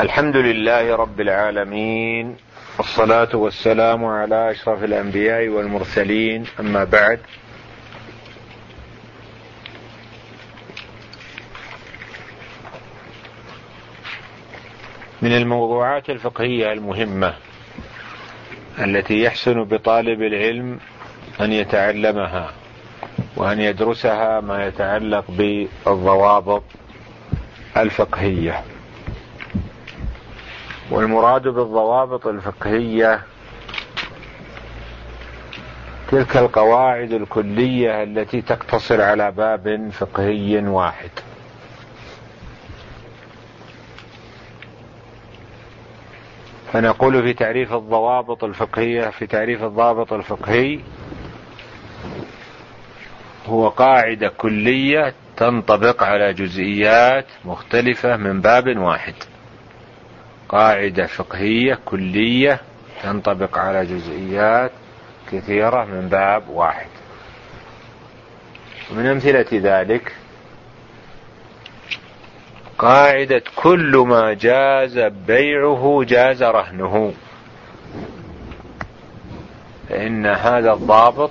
الحمد لله رب العالمين والصلاة والسلام على أشرف الأنبياء والمرسلين أما بعد. من الموضوعات الفقهية المهمة التي يحسن بطالب العلم أن يتعلمها وأن يدرسها ما يتعلق بالضوابط الفقهية. والمراد بالضوابط الفقهية تلك القواعد الكلية التي تقتصر على باب فقهي واحد. فنقول في تعريف الضوابط الفقهية في تعريف الضابط الفقهي هو قاعدة كلية تنطبق على جزئيات مختلفة من باب واحد. قاعدة فقهية كلية تنطبق على جزئيات كثيرة من باب واحد. ومن أمثلة ذلك قاعدة كل ما جاز بيعه جاز رهنه. فإن هذا الضابط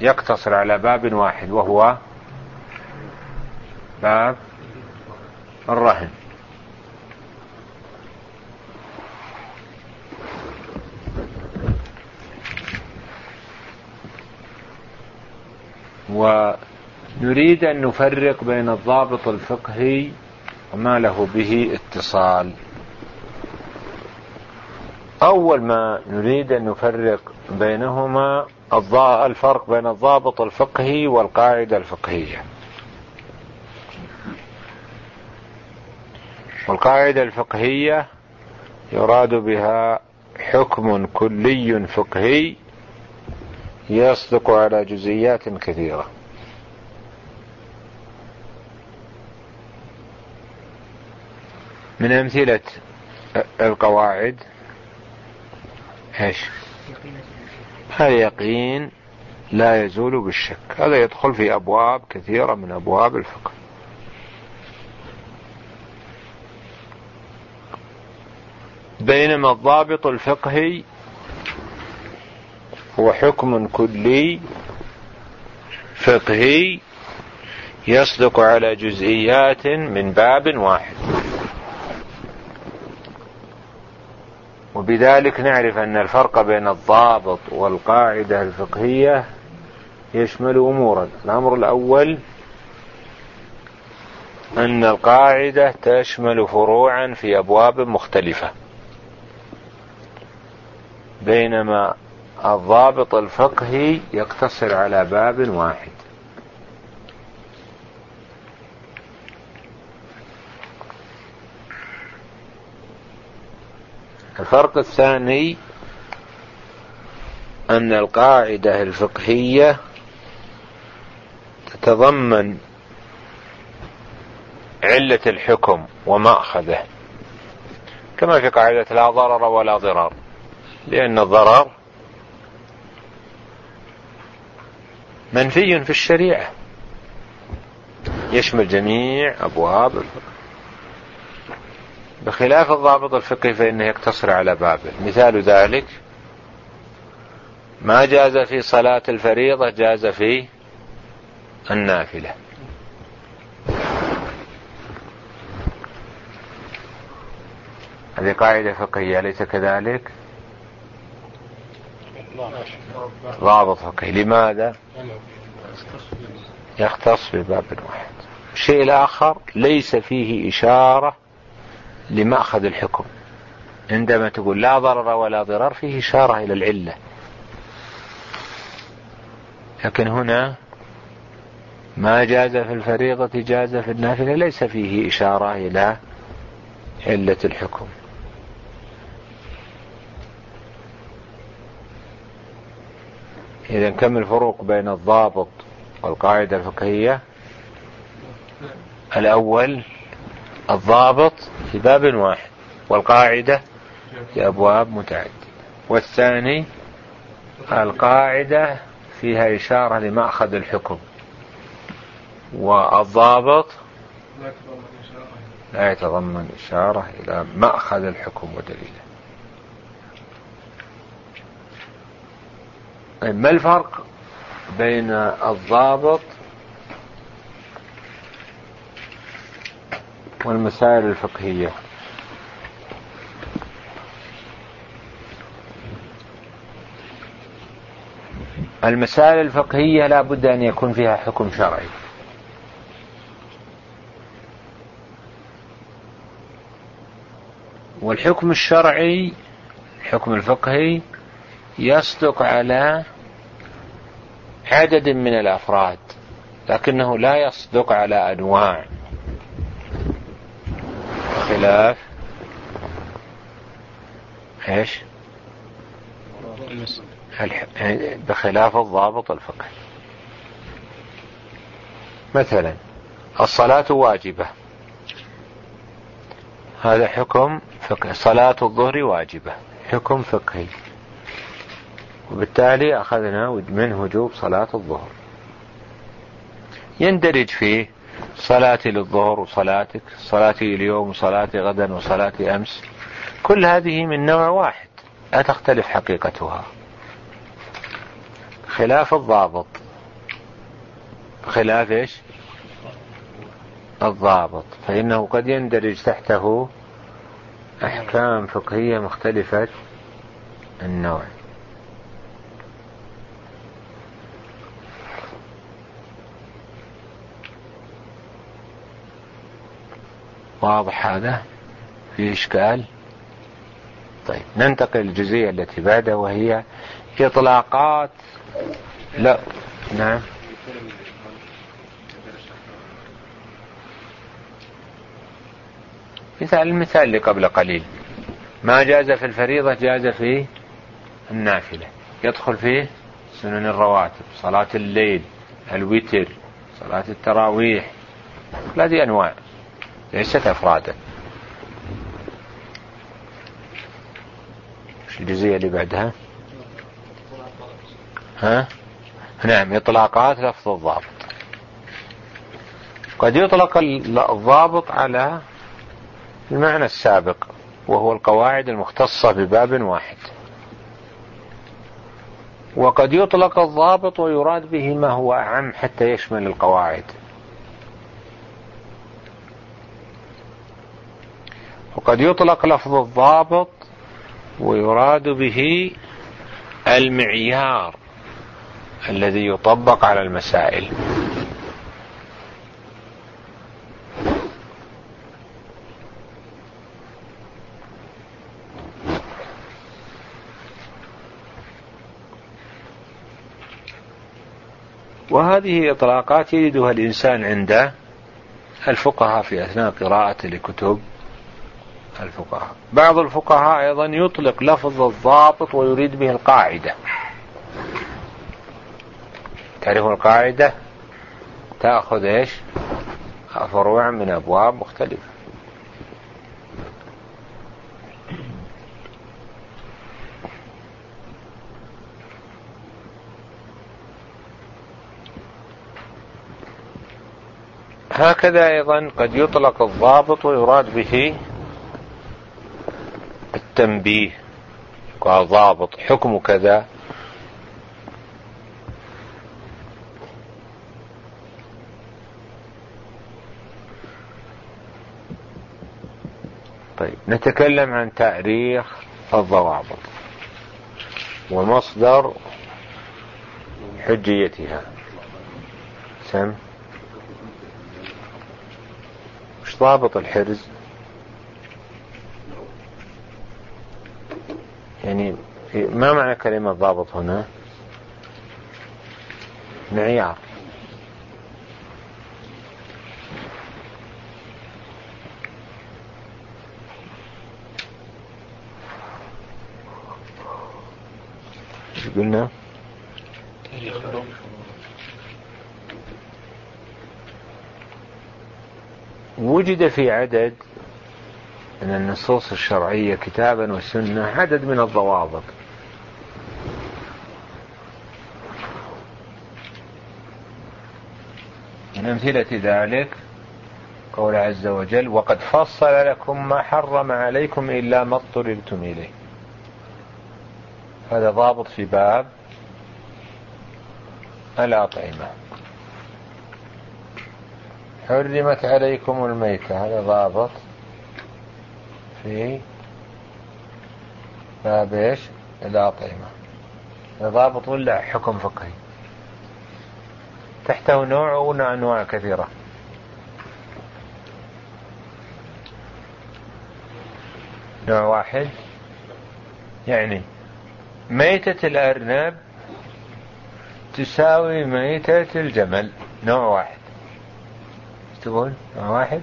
يقتصر على باب واحد وهو باب الرهن. ونريد أن نفرق بين الضابط الفقهي وما له به اتصال. أول ما نريد أن نفرق بينهما الفرق بين الضابط الفقهي والقاعدة الفقهية. والقاعدة الفقهية يراد بها حكم كلي فقهي يصدق على جزئيات كثيرة. من أمثلة القواعد إيش؟ اليقين لا يزول بالشك؟ هذا يدخل في أبواب كثيرة من أبواب الفقه. بينما الضابط الفقهي هو حكم كلي فقهي يصدق على جزئيات من باب واحد. وبذلك نعرف أن الفرق بين الضابط والقاعدة الفقهية يشمل أمورا. الأمر الأول أن القاعدة تشمل فروعا في أبواب مختلفة بينما الضابط الفقهي يقتصر على باب واحد. الفرق الثاني أن القاعدة الفقهية تتضمن علة الحكم ومأخذه كما في قاعدة لا ضرر ولا ضرار لأن الضرر منفي في الشريعة. يشمل جميع أبواب بخلاف الضابط الفقهي فإنه يقتصر على باب مثال ذلك ما جاز في صلاة الفريضة جاز في النافلة. هذه قاعدة فقهية أليس كذلك؟ ضابط فقهي لماذا؟ يختص بباب واحد. الشيء الآخر ليس فيه إشارة لمأخذ الحكم. عندما تقول لا ضرر ولا ضرر فيه إشارة إلى العلة. لكن هنا ما جاز في الفريضة جاز في النافلة. ليس فيه إشارة إلى علة الحكم. إذا كم الفروق بين الضابط والقاعدة الفقهية؟ الأول الضابط في باب واحد والقاعدة في أبواب متعددة. والثاني القاعدة فيها إشارة لمأخذ الحكم. والضابط لا يتضمن إشارة إلى مأخذ الحكم ودليله. ما الفرق بين الضابط والمسائل الفقهية؟ المسائل الفقهية لا بد أن يكون فيها حكم شرعي. والحكم الشرعي الحكم الفقهي يصدق على عدد من الأفراد لكنه لا يصدق على أنواع. خلاف. إيش؟ بخلاف الضابط الفقهي مثلا الصلاة واجبة. هذا حكم فقهي صلاة الظهر واجبة. حكم فقهي. وبالتالي أخذنا من وجوب صلاة الظهر. يندرج فيه صلاتي للظهر وصلاتك صلاتي اليوم وصلاتي غدا وصلاتي أمس. كل هذه من نوع واحد لا تختلف حقيقتها. خلاف الضابط. خلاف إيش؟ الضابط. فإنه قد يندرج تحته أحكام فقهية مختلفة النوع. واضح هذا؟ في إشكال؟ طيب ننتقل للجزئية التي بعدها وهي إطلاقات. لا نعم. مثال المثال اللي قبل قليل. ما جاز في الفريضة جاز في النافلة. يدخل فيه سنن الرواتب صلاة الليل الوتر صلاة التراويح هذه أنواع. ليست أفرادا. الجزئية اللي بعدها؟ ها؟ نعم إطلاقات لفظ الضابط. قد يطلق الضابط على المعنى السابق وهو القواعد المختصة بباب واحد. وقد يطلق الضابط ويراد به ما هو أعم حتى يشمل القواعد. وقد يطلق لفظ الضابط ويراد به المعيار الذي يطبق على المسائل. وهذه إطلاقات يجدها الإنسان عند الفقهاء في أثناء قراءة لكتب الفقهاء. بعض الفقهاء أيضا يطلق لفظ الضابط ويريد به القاعدة. تعرف القاعدة؟ تأخذ إيش؟ فروع من أبواب مختلفة. هكذا أيضا قد يطلق الضابط ويراد به التنبيه قال ضابط حكم كذا. طيب نتكلم عن تاريخ الضوابط ومصدر حجيتها. سم؟ مش ضابط الحرز؟ يعني ما معنى كلمة ضابط هنا؟ معيار. قلنا؟ وجد في عدد من النصوص الشرعية كتابا وسنة عدد من الضوابط. من أمثلة ذلك قول عز وجل وقد فصل لكم ما حرم عليكم إلا ما اضطررتم إليه. هذا ضابط في باب الأطعمة. حرمت عليكم الميتة هذا ضابط. في باب إيش؟ الأطعمة ضابط ولا حكم فقهي. تحته نوع وأنواع كثيرة. نوع واحد. يعني ميتة الأرنب تساوي ميتة الجمل. نوع واحد. تقول؟ نوع واحد؟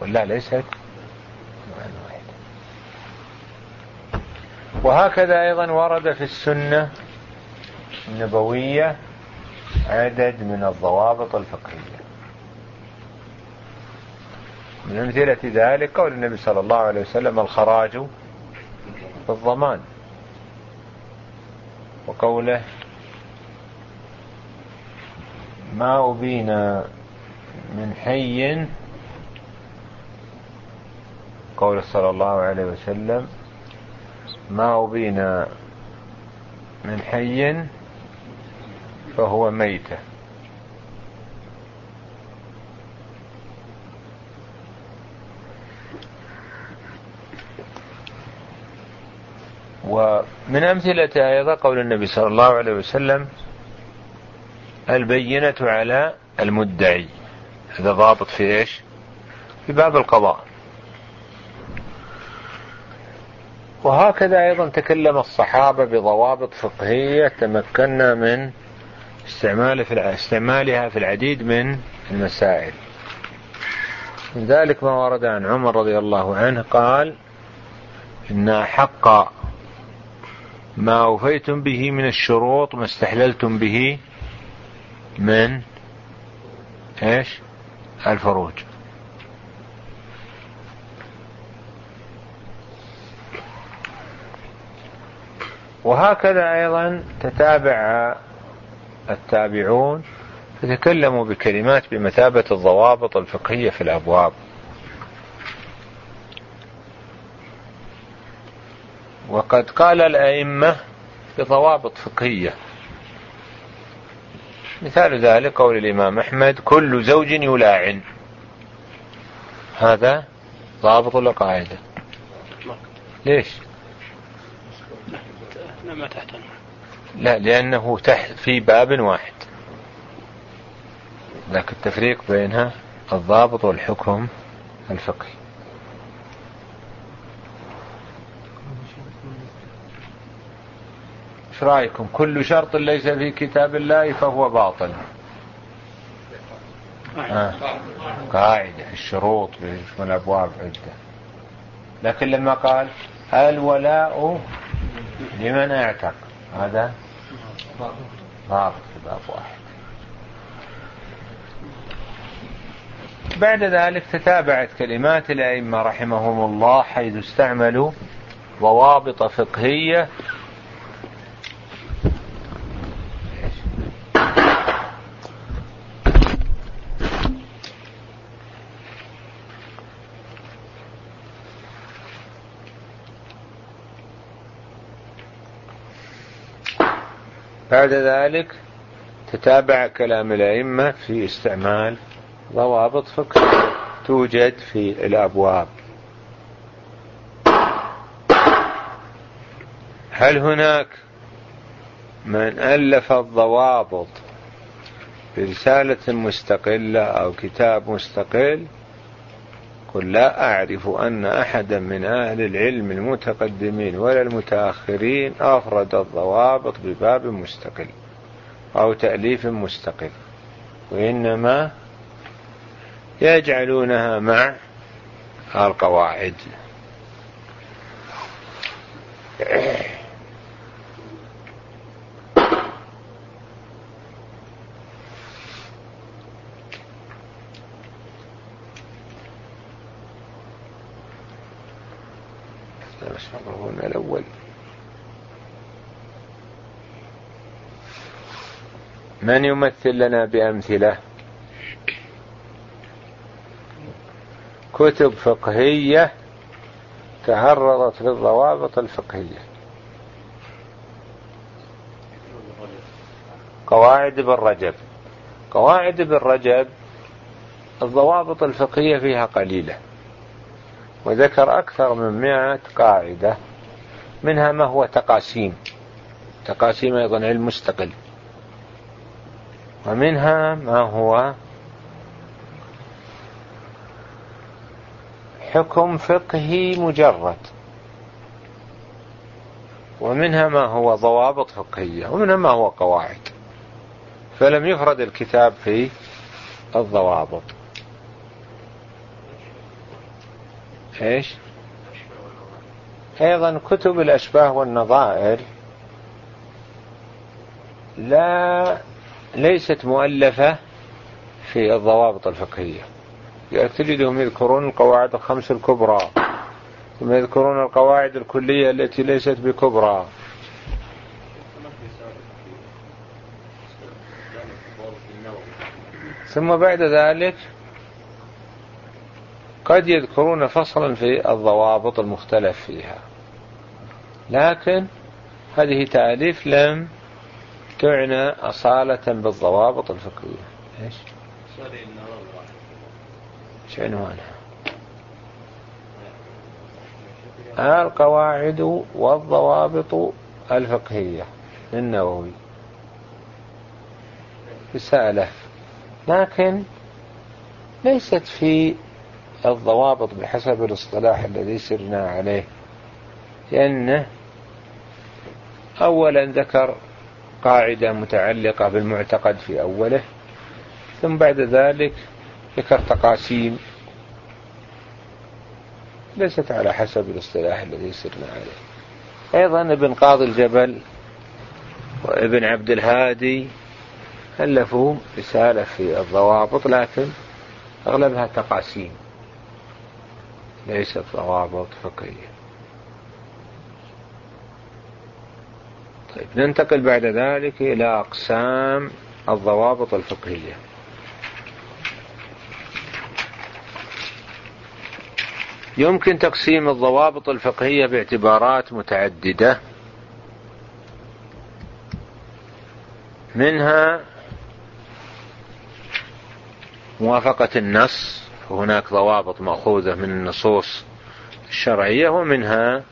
ولا ليست نوع واحد وهكذا أيضا ورد في السنة النبوية عدد من الضوابط الفقهية. من أمثلة ذلك قول النبي صلى الله عليه وسلم الخراج بالضمان وقوله ما أبين من حي قول صلى الله عليه وسلم ما أبين من حي فهو ميتة ومن أمثلة أيضا قول النبي صلى الله عليه وسلم البينة على المدعي. هذا ضابط في إيش؟ في باب القضاء. وهكذا أيضا تكلم الصحابة بضوابط فقهية تمكنا من استعمال في استعمالها في العديد من المسائل. من ذلك ما ورد عن عمر رضي الله عنه قال إن حق ما أوفيتم به من الشروط ما استحللتم به من إيش؟ الفروج. وهكذا أيضا تتابع التابعون فتكلموا بكلمات بمثابة الضوابط الفقهية في الأبواب. وقد قال الأئمة بضوابط فقهية. مثال ذلك قول الإمام أحمد كل زوج يلاعن. هذا ضابط ولا قاعدة ليش؟ ما تحت لا لأنه تحت في باب واحد. لكن التفريق بينها الضابط والحكم الفقهي. إيش رأيكم؟ كل شرط ليس في كتاب الله فهو باطل. آه. قاعدة الشروط من الأبواب عدة. لكن لما قال الولاء لمن اعتق؟ هذا ضابط في باب واحد. بعد ذلك تتابعت كلمات الأئمة رحمهم الله حيث استعملوا ضوابط فقهية بعد ذلك تتابع كلام الأئمة في استعمال ضوابط فقهية توجد في الأبواب. هل هناك من ألف الضوابط برسالة مستقلة أو كتاب مستقل قل لا أعرف أن أحدا من أهل العلم المتقدمين ولا المتأخرين أفرد الضوابط بباب مستقل أو تأليف مستقل وإنما يجعلونها مع القواعد هنا الأول من يمثل لنا بأمثلة؟ كتب فقهية تعرضت للضوابط الفقهية. قواعد ابن رجب. قواعد ابن رجب الضوابط الفقهية فيها قليلة وذكر أكثر من مئة قاعدة منها ما هو تقاسيم. تقاسيم أيضا علم مستقل. ومنها ما هو حكم فقهي مجرد. ومنها ما هو ضوابط فقهية ومنها ما هو قواعد. فلم يفرد الكتاب في الضوابط. إيش؟ أيضا كتب الأشباه والنظائر لا ليست مؤلفة في الضوابط الفقهية. يعني تجدهم يذكرون القواعد الخمس الكبرى ثم يذكرون القواعد الكلية التي ليست بكبرى. ثم بعد ذلك قد يذكرون فصلا في الضوابط المختلف فيها. لكن هذه تأليف لم تعنى أصالة بالضوابط الفقهية إيش؟ إيش عنوانها؟ القواعد والضوابط الفقهية للنووي رسالة لكن ليست في الضوابط بحسب الاصطلاح الذي سرنا عليه لأنه أولا ذكر قاعدة متعلقة بالمعتقد في أوله ثم بعد ذلك ذكر تقاسيم ليست على حسب الاصطلاح الذي سرنا عليه. أيضا ابن قاضي الجبل وابن عبد الهادي ألفوا رسالة في الضوابط لكن أغلبها تقاسيم ليست ضوابط فقهية طيب ننتقل بعد ذلك إلى أقسام الضوابط الفقهية. يمكن تقسيم الضوابط الفقهية باعتبارات متعددة. منها موافقة النص فهناك ضوابط مأخوذة من النصوص الشرعية ومنها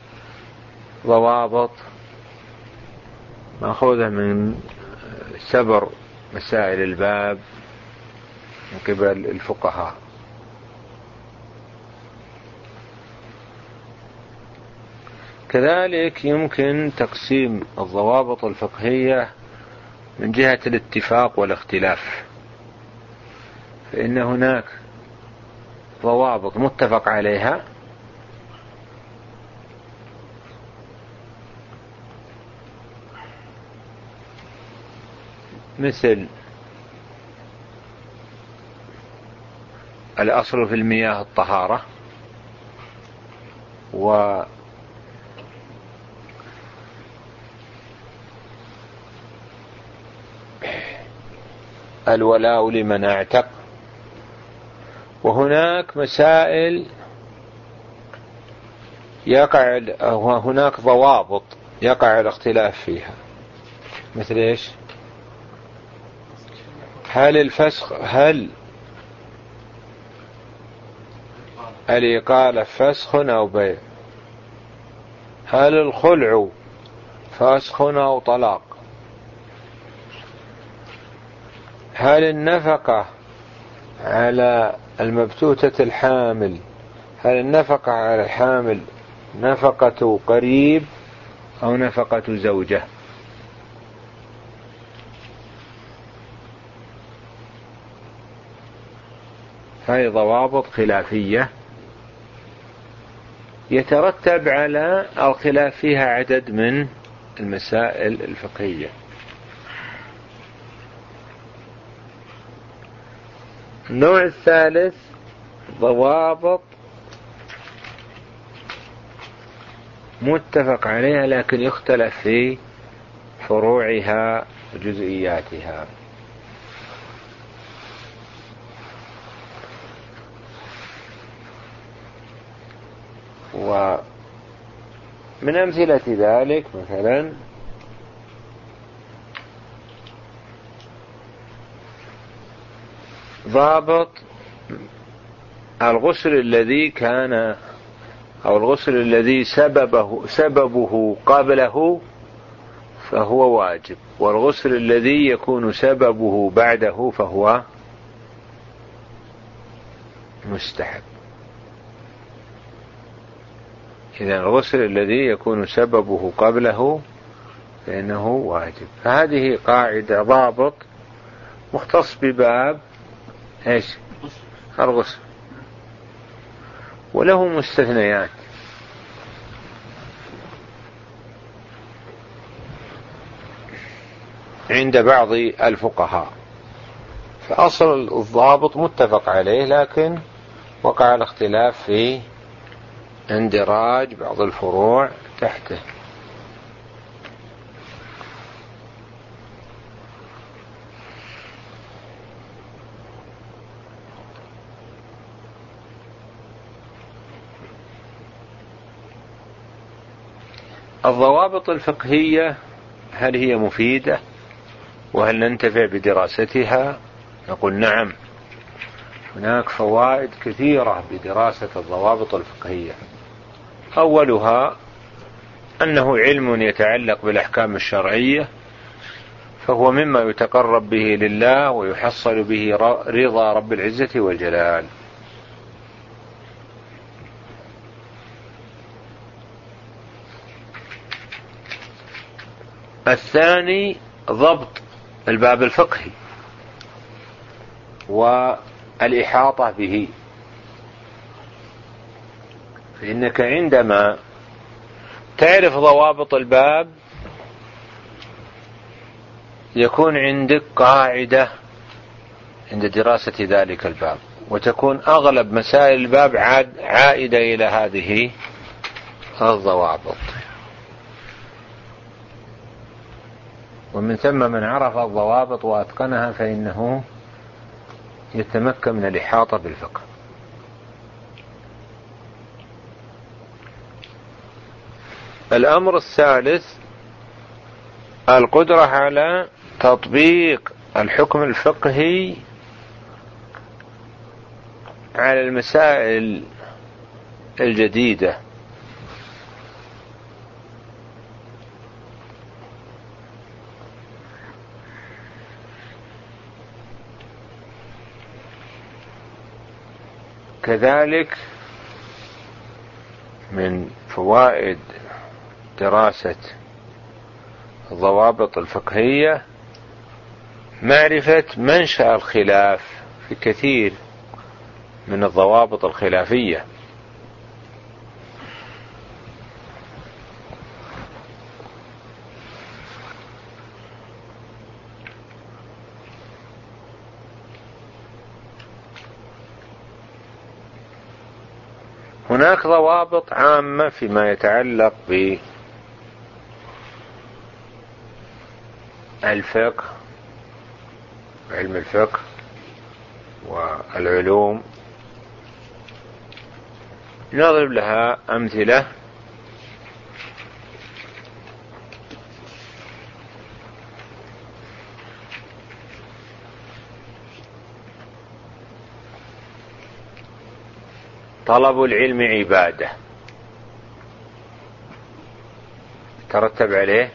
ضوابط مأخوذة من سبر مسائل الباب من قبل الفقهاء. كذلك يمكن تقسيم الضوابط الفقهية من جهة الاتفاق والاختلاف. فإن هناك ضوابط متفق عليها مثل الأصل في المياه الطهارة و الولاء لمن اعتق. وهناك مسائل يقع هناك ضوابط يقع الاختلاف فيها. مثل إيش؟ هل الفسخ هل الإقالة فسخ أو بيع؟ هل الخلع فسخ أو طلاق؟ هل النفقة على المبتوتة الحامل هل النفقة على الحامل نفقة قريب أو نفقة زوجة؟ هذه ضوابط خلافية. يترتب على الخلاف فيها عدد من المسائل الفقهية. النوع الثالث ضوابط متفق عليها لكن يختلف في فروعها وجزئياتها. ومن أمثلة ذلك مثلا ضابط الغسل الذي كان أو الغسل الذي سببه سببه قبله فهو واجب والغسل الذي يكون سببه بعده فهو مستحب. إذا الغسل الذي يكون سببه قبله فإنه واجب. فهذه قاعدة ضابط مختص بباب إيش؟ الغسل. وله مستثنيات. عند بعض الفقهاء. فأصل الضابط متفق عليه لكن وقع الاختلاف في اندراج بعض الفروع تحته. الضوابط الفقهية هل هي مفيدة؟ وهل ننتفع بدراستها؟ نقول نعم. هناك فوائد كثيرة بدراسة الضوابط الفقهية. أولها أنه علم يتعلق بالأحكام الشرعية فهو مما يتقرب به لله ويحصل به رضا رب العزة والجلال. الثاني ضبط الباب الفقهي والإحاطة به. فإنك عندما تعرف ضوابط الباب يكون عندك قاعدة عند دراسة ذلك الباب وتكون أغلب مسائل الباب عائدة إلى هذه الضوابط. ومن ثم من عرف الضوابط وأتقنها فإنه يتمكن من الإحاطة بالفقه. الأمر الثالث القدرة على تطبيق الحكم الفقهي على المسائل الجديدة. كذلك من فوائد دراسة الضوابط الفقهية معرفة منشأ الخلاف في كثير من الضوابط الخلافية. هناك ضوابط عامة فيما يتعلق بالفقه علم الفقه والعلوم. نضرب لها أمثلة. طلب العلم عبادة. ترتب عليه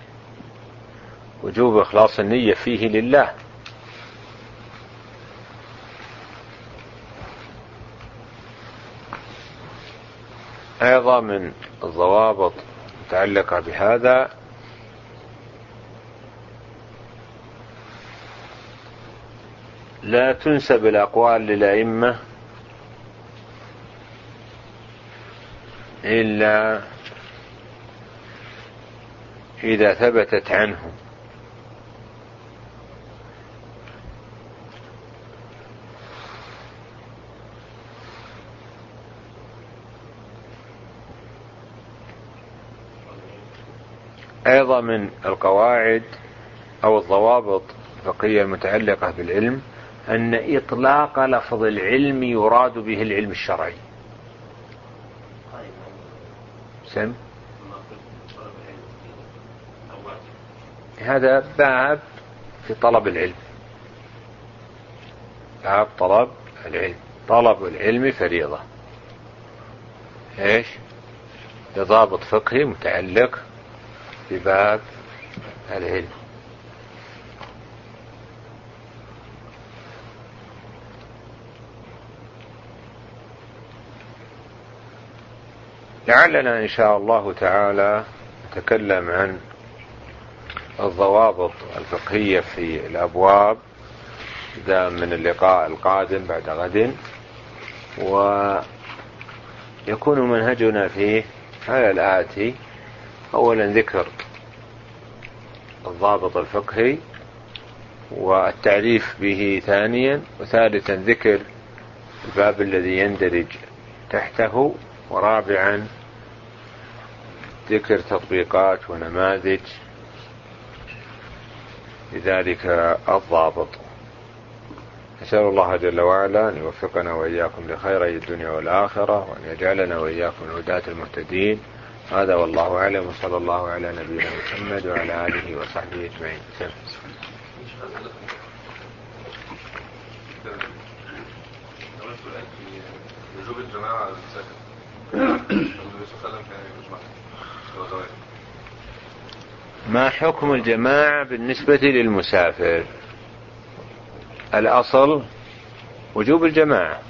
وجوب إخلاص النية فيه لله. أيضا من الضوابط المتعلقة بهذا. لا تنسب الأقوال للأئمة إلا إذا ثبتت عنه أيضا من القواعد أو الضوابط الفقهية المتعلقة بالعلم أن إطلاق لفظ العلم يراد به العلم الشرعي. سم؟ هذا باب في طلب العلم. باب طلب العلم. طلب العلم فريضة. إيش؟ بضابط فقهي متعلق بباب العلم. لعلنا إن شاء الله تعالى نتكلم عن الضوابط الفقهية في الأبواب ذا من اللقاء القادم بعد غد ويكون منهجنا فيه على الآتي أولا ذكر الضابط الفقهي والتعريف به ثانيا وثالثا ذكر الباب الذي يندرج تحته ورابعا ذكر تطبيقات ونماذج لذلك الضابط. نسأل الله جل وعلا أن يوفقنا وإياكم لخيري الدنيا والآخرة وأن يجعلنا وإياكم الهداة المهتدين. هذا والله أعلم وصلى الله على نبينا محمد وعلى آله وصحبه أجمعين. ما حكم الجماعة بالنسبة للمسافر؟ الأصل وجوب الجماعة.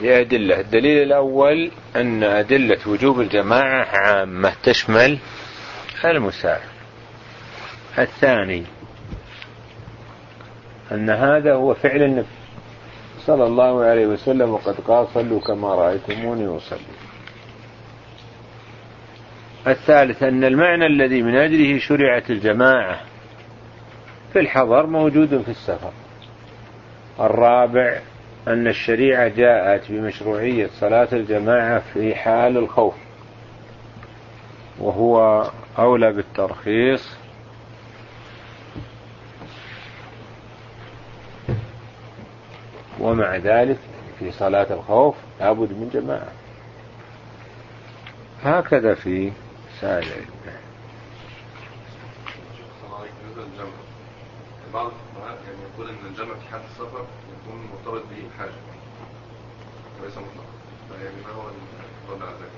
لأدلة الدليل الأول أن أدلة وجوب الجماعة عامة تشمل المسافر الثاني أن هذا هو فعل النبي صلى الله عليه وسلم وقد قال صلوا كما رأيتموني أصلي. الثالث أن المعنى الذي من أجله شرعت الجماعة في الحضر موجود في السفر. الرابع أن الشريعة جاءت بمشروعية صلاة الجماعة في حال الخوف وهو أولى بالترخيص. ومع ذلك في صلاة الخوف لابد من جماعة. هكذا في سائر بعض يقول إن الجمع في حال السفر يكون مرتبط به حاجة وليس مطلقا. فيعني ما هو الرد على ذلك؟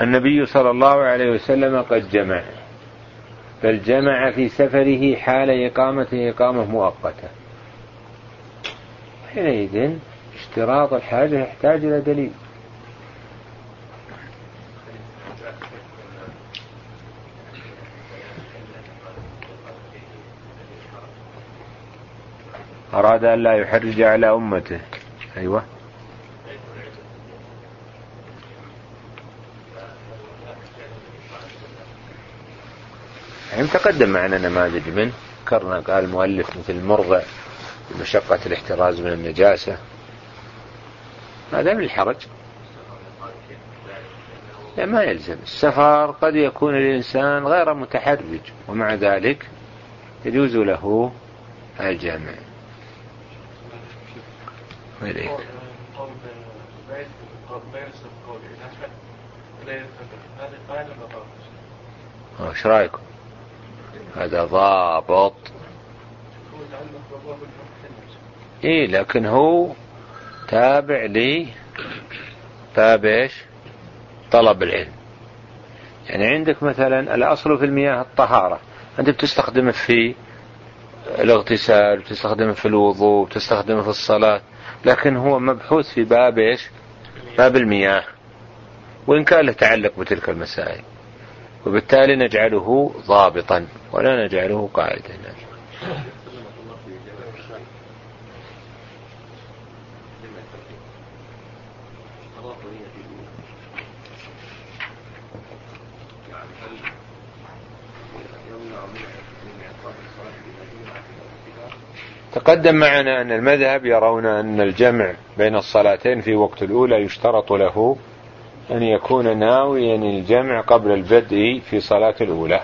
النبي صلى الله عليه وسلم قد جمع. بل جمع في سفره حال إقامته إقامة مؤقتة. حينئذ اشتراط الحاجة يحتاج إلى دليل. أراد أن لا يحرج على أمته. أيوة. يعني تقدم معنا نماذج منه ذكرنا قال المؤلف مثل المرضع بمشقة الاحتراز من النجاسة. هذا من الحرج. لا ما يلزم. السفر قد يكون الإنسان غير متحرج ومع ذلك يجوز له الجامع. إيش رايكم؟ هذا ضابط. اي لكن هو تابع لي. باب إيش؟ طلب العلم. يعني عندك مثلا الأصل في المياه الطهارة. أنت بتستخدمه في الاغتسال بتستخدمه في الوضوء بتستخدمه في الصلاة. لكن هو مبحوث في باب إيش؟ باب المياه. وإن كان له تعلق بتلك المسائل. وبالتالي نجعله ضابطا ولا نجعله قاعدة تقدم معنا أن المذهب يرون أن الجمع بين الصلاتين في وقت الأولى يشترط له أن يكون ناويا الجمع قبل البدء في صلاة الأولى.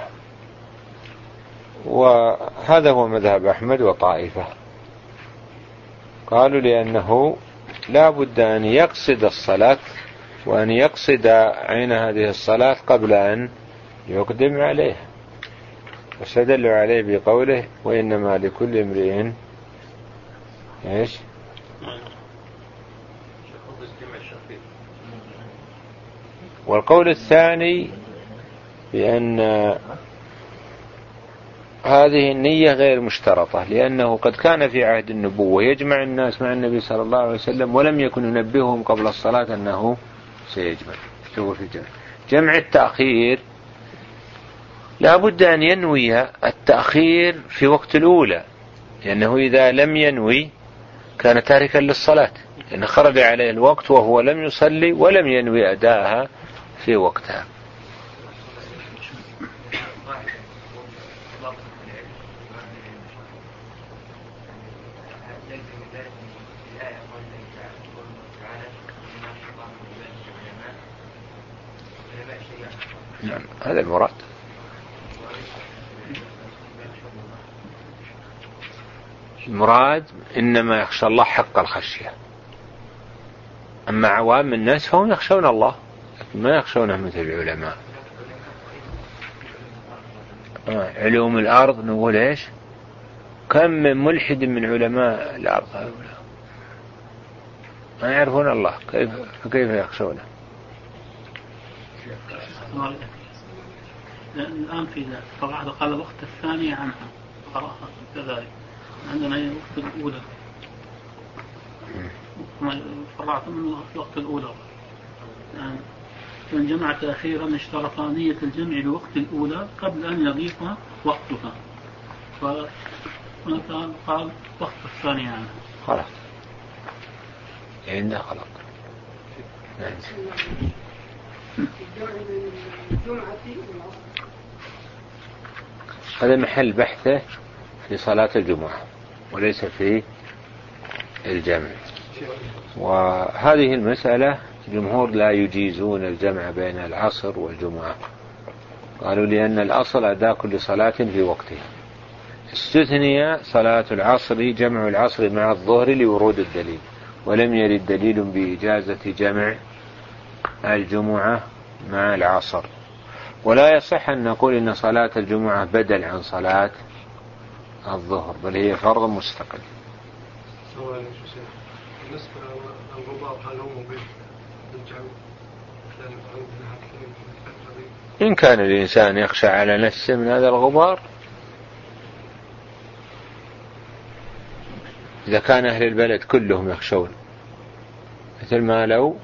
وهذا هو مذهب أحمد وطائفة. قالوا لأنه لا بد أن يقصد الصلاة وأن يقصد عين هذه الصلاة قبل أن يقدم عليها. واستدلوا عليه بقوله وإنما لكل امرئ إيش؟ والقول الثاني بأن هذه النية غير مشترطة لأنه قد كان في عهد النبوة يجمع الناس مع النبي صلى الله عليه وسلم ولم يكن ينبههم قبل الصلاة أنه سيجمع في الجمع جمع التأخير لا بد أن ينوي التأخير في وقت الأولى لأنه إذا لم ينوي كان تاركا للصلاة لأن خرج عليه الوقت وهو لم يصلي ولم ينوي أداءها في وقتها. نعم هذا المراد. المراد إنما يخشى الله حق الخشية. أما عوام الناس فهم يخشون الله لكن ما يخشونه مثل العلماء. آه علوم الأرض نقول إيش؟ كم من ملحد من علماء الأرض هؤلاء؟ ما يعرفون الله كيف فكيف يخشونه؟ الآن في طبعا قال الوقت الثاني عنها قرأها كذلك. عندنا الوقت الأولى. فرعت من الوقت الأولى. يعني فإن جمعت أخيرا اشترط نية الجمع لوقت الأولى قبل أن يضيف وقتها. فمثلا قال وقت الثاني عنها خلاص. عنده خلاص. نعم. هذا محل بحثه في صلاة الجمعة. وليس في الجمع. وهذه المسألة الجمهور لا يجيزون الجمع بين العصر والجمعة. قالوا لأن الأصل أداء كل صلاة في وقتها. استثني صلاة العصر جمع العصر مع الظهر لورود الدليل. ولم يرد دليل بإجازة جمع الجمعة مع العصر. ولا يصح أن نقول إن صلاة الجمعة بدل عن صلاة الظهر بل هي فرض مستقل. بالنسبة للغبار هل هو إن كان الإنسان يخشى على نفسه من هذا الغبار إذا كان أهل البلد كلهم يخشون مثل ما لو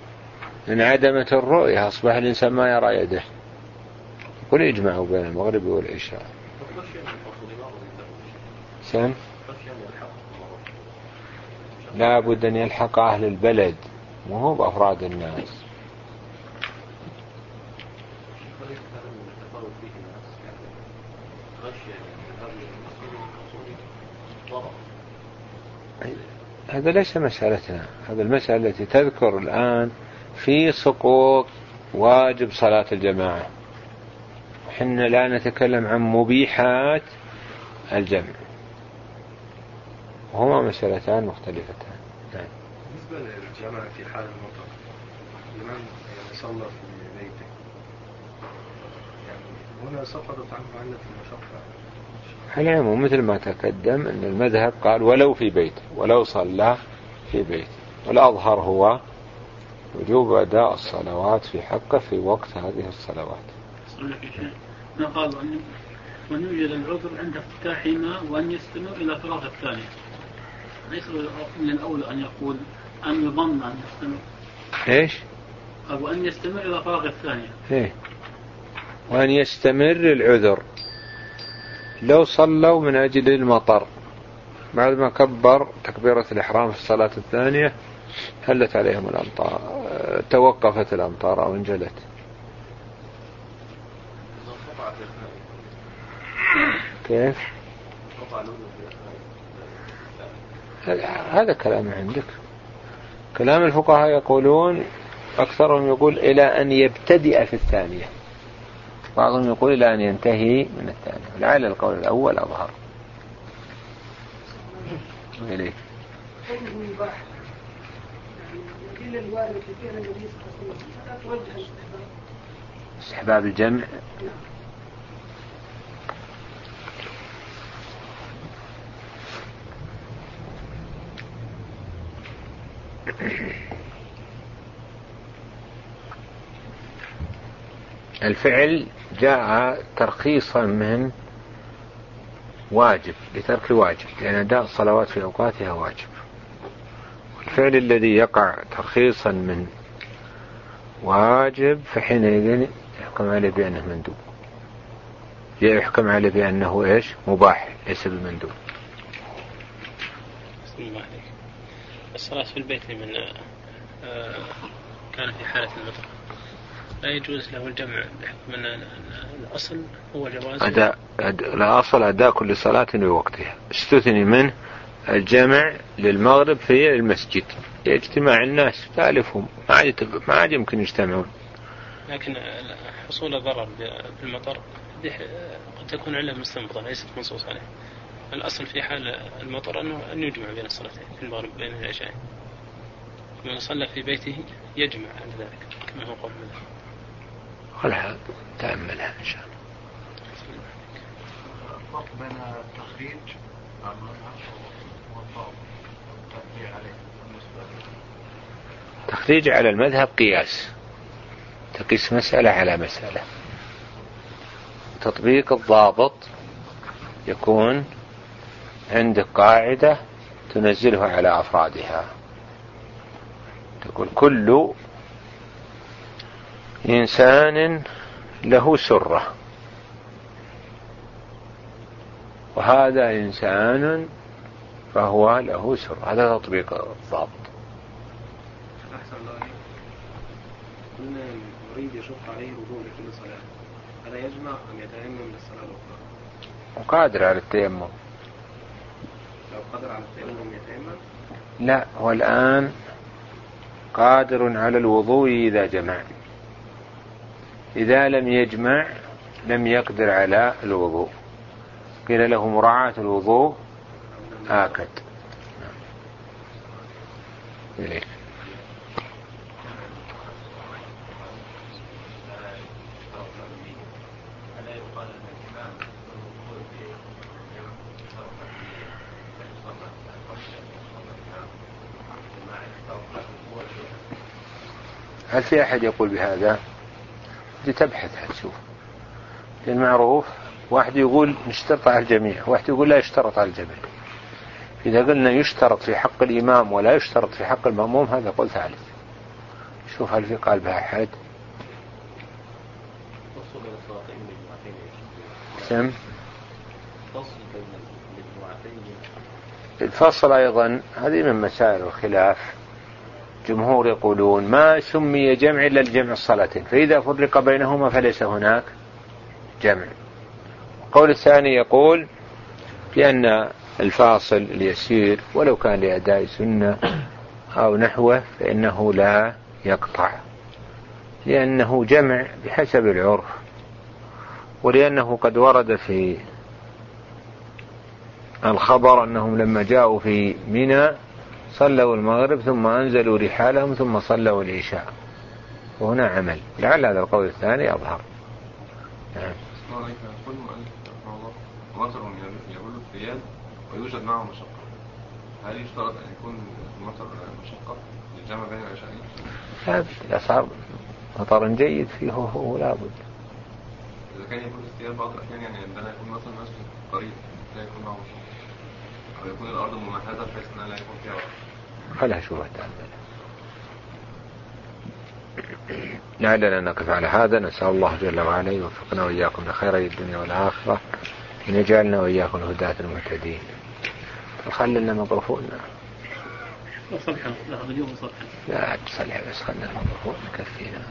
انعدمت الرؤية أصبح الإنسان ما يرى يده. يقول يجمعوا بين المغرب والعشاء. سن لا بد أن يلحق أهل البلد. مو بأفراد الناس. هذا ليس مسألتنا. هذا المسألة التي تذكر الآن في سقوط واجب صلاة الجماعة. حنا لا نتكلم عن مبيحات الجمع. وهما مسألتان مختلفتان. نعم. بالنسبة للجمع في حال المطر لمن صلى في بيته. يعني هنا سقطت عنه علة المشقة. العموم مثل ما تقدم أن المذهب قال ولو في بيته ولو صلى في بيته والأظهر هو وجوب أداء الصلوات في حقه في وقت هذه الصلوات. قال؟ وأن يوجد العذر عند افتتاحهما وأن يستمر إلى فراغ الثانية. ليس من الأولى أن يقول أن يظن أن يستمر إيش؟ قال وأن يستمر إلى فراغ الثانية إيه. وأن يستمر العذر. لو صلوا من أجل المطر. بعد ما كبر تكبيرة الإحرام في الصلاة الثانية هلت عليهم الأمطار. توقفت الأمطار أو انجلت. كيف؟ هذا كلام عندك. كلام الفقهاء يقولون أكثرهم يقول إلى أن يبتدئ في الثانية. بعضهم يقول إلى أن ينتهي من الثانية. لعل القول الأول أظهر. إليه الوارد في فعل النبي صلى الله عليه وسلم استحباب الجمع الفعل جاء ترخيصا من واجب لترك الواجب لأن أداء الصلوات في أوقاتها واجب. الفعل الذي يقع ترخيصا من واجب فحينئذ يحكم عليه بأنه مندوب. يحكم عليه بأنه إيش؟ مباح ليس بمندوب. الصلاة في البيت لمن آه، كان في حالة المطر. لا يجوز له الجمع بحكم أن الأصل هو جواز. أداء الأصل أداء كل صلاة بوقتها استثني منه الجمع للمغرب في المسجد. اجتماع الناس تألفهم. ما عاد ما عاد يمكن يجتمعون. لكن حصول الضرر بالمطر قد تكون علة مستنبطة ليست منصوص عليه. الأصل في حال المطر أنه أن يجمع بين الصلاتين في المغرب بين العشاءين. من صلى في بيته يجمع عند ذلك كما هو قول مذهب خلها تأملها إن شاء الله. الفرق بين التخريج تخريج على المذهب قياس. تقيس مسألة على مسألة. تطبيق الضابط يكون عندك قاعدة تنزلها على أفرادها. تقول كل إنسان له سرة. وهذا إنسان فهو له سر هذا تطبيق الضابط أحسن الله قلنا المريض يشق عليه الوضوء لكل صلاة. ألا يجمع أم يتيمم للصلاة الأخرى؟ وقادر على التيمم. قدر على التيمم يتيمم؟ لا هو الآن قادر على الوضوء إذا جمع. إذا لم يجمع لم يقدر على الوضوء. قيل له مراعاة الوضوء آكد. إليك هل في أحد يقول بهذا؟ تبحث هتشوف المعروف واحد يقول نشترط على الجميع واحد يقول لا يشترط على الجميع. إذا قلنا يشترط في حق الإمام ولا يشترط في حق المأموم هذا قول ثالث. شوف هل في قلبها أحد. سم الفصل أيضا هذه من مسائل الخلاف. جمهور يقولون ما سمي جمع إلا الجمع الصلاتين فإذا فرق بينهما فليس هناك جمع. القول الثاني يقول بأن الفاصل اليسير ولو كان لأداء سنة أو نحوه فإنه لا يقطع. لأنه جمع بحسب العرف. ولأنه قد ورد في الخبر أنهم لما جاءوا في منى صلوا المغرب ثم أنزلوا رحالهم ثم صلوا العشاء. وهنا عمل. لعل هذا القول الثاني أظهر. نعم. مطر يقول الثياب ويوجد معه مشقة. هل يشترط أن يكون المطر مشقة للجمع بين العشاءين؟ لا الأسعار مطر جيد فيه هو لابد إذا كان يكون الثياب بعض الأحيان يعني عندنا يكون مثلا مسجد قريب لا يكون معه مشقة. أو يكون الأرض ممهدة بحيث أنها لا يكون فيها شوفها تعمل. لعلنا نقف على هذا. نسأل الله جل وعلا يوفقنا وإياكم لخير الدنيا والآخرة أن يجعلنا وإياكم الهداة المهتدين خلنا اليوم صلحا لا تصلح بس خلنا مطرفون كفينا.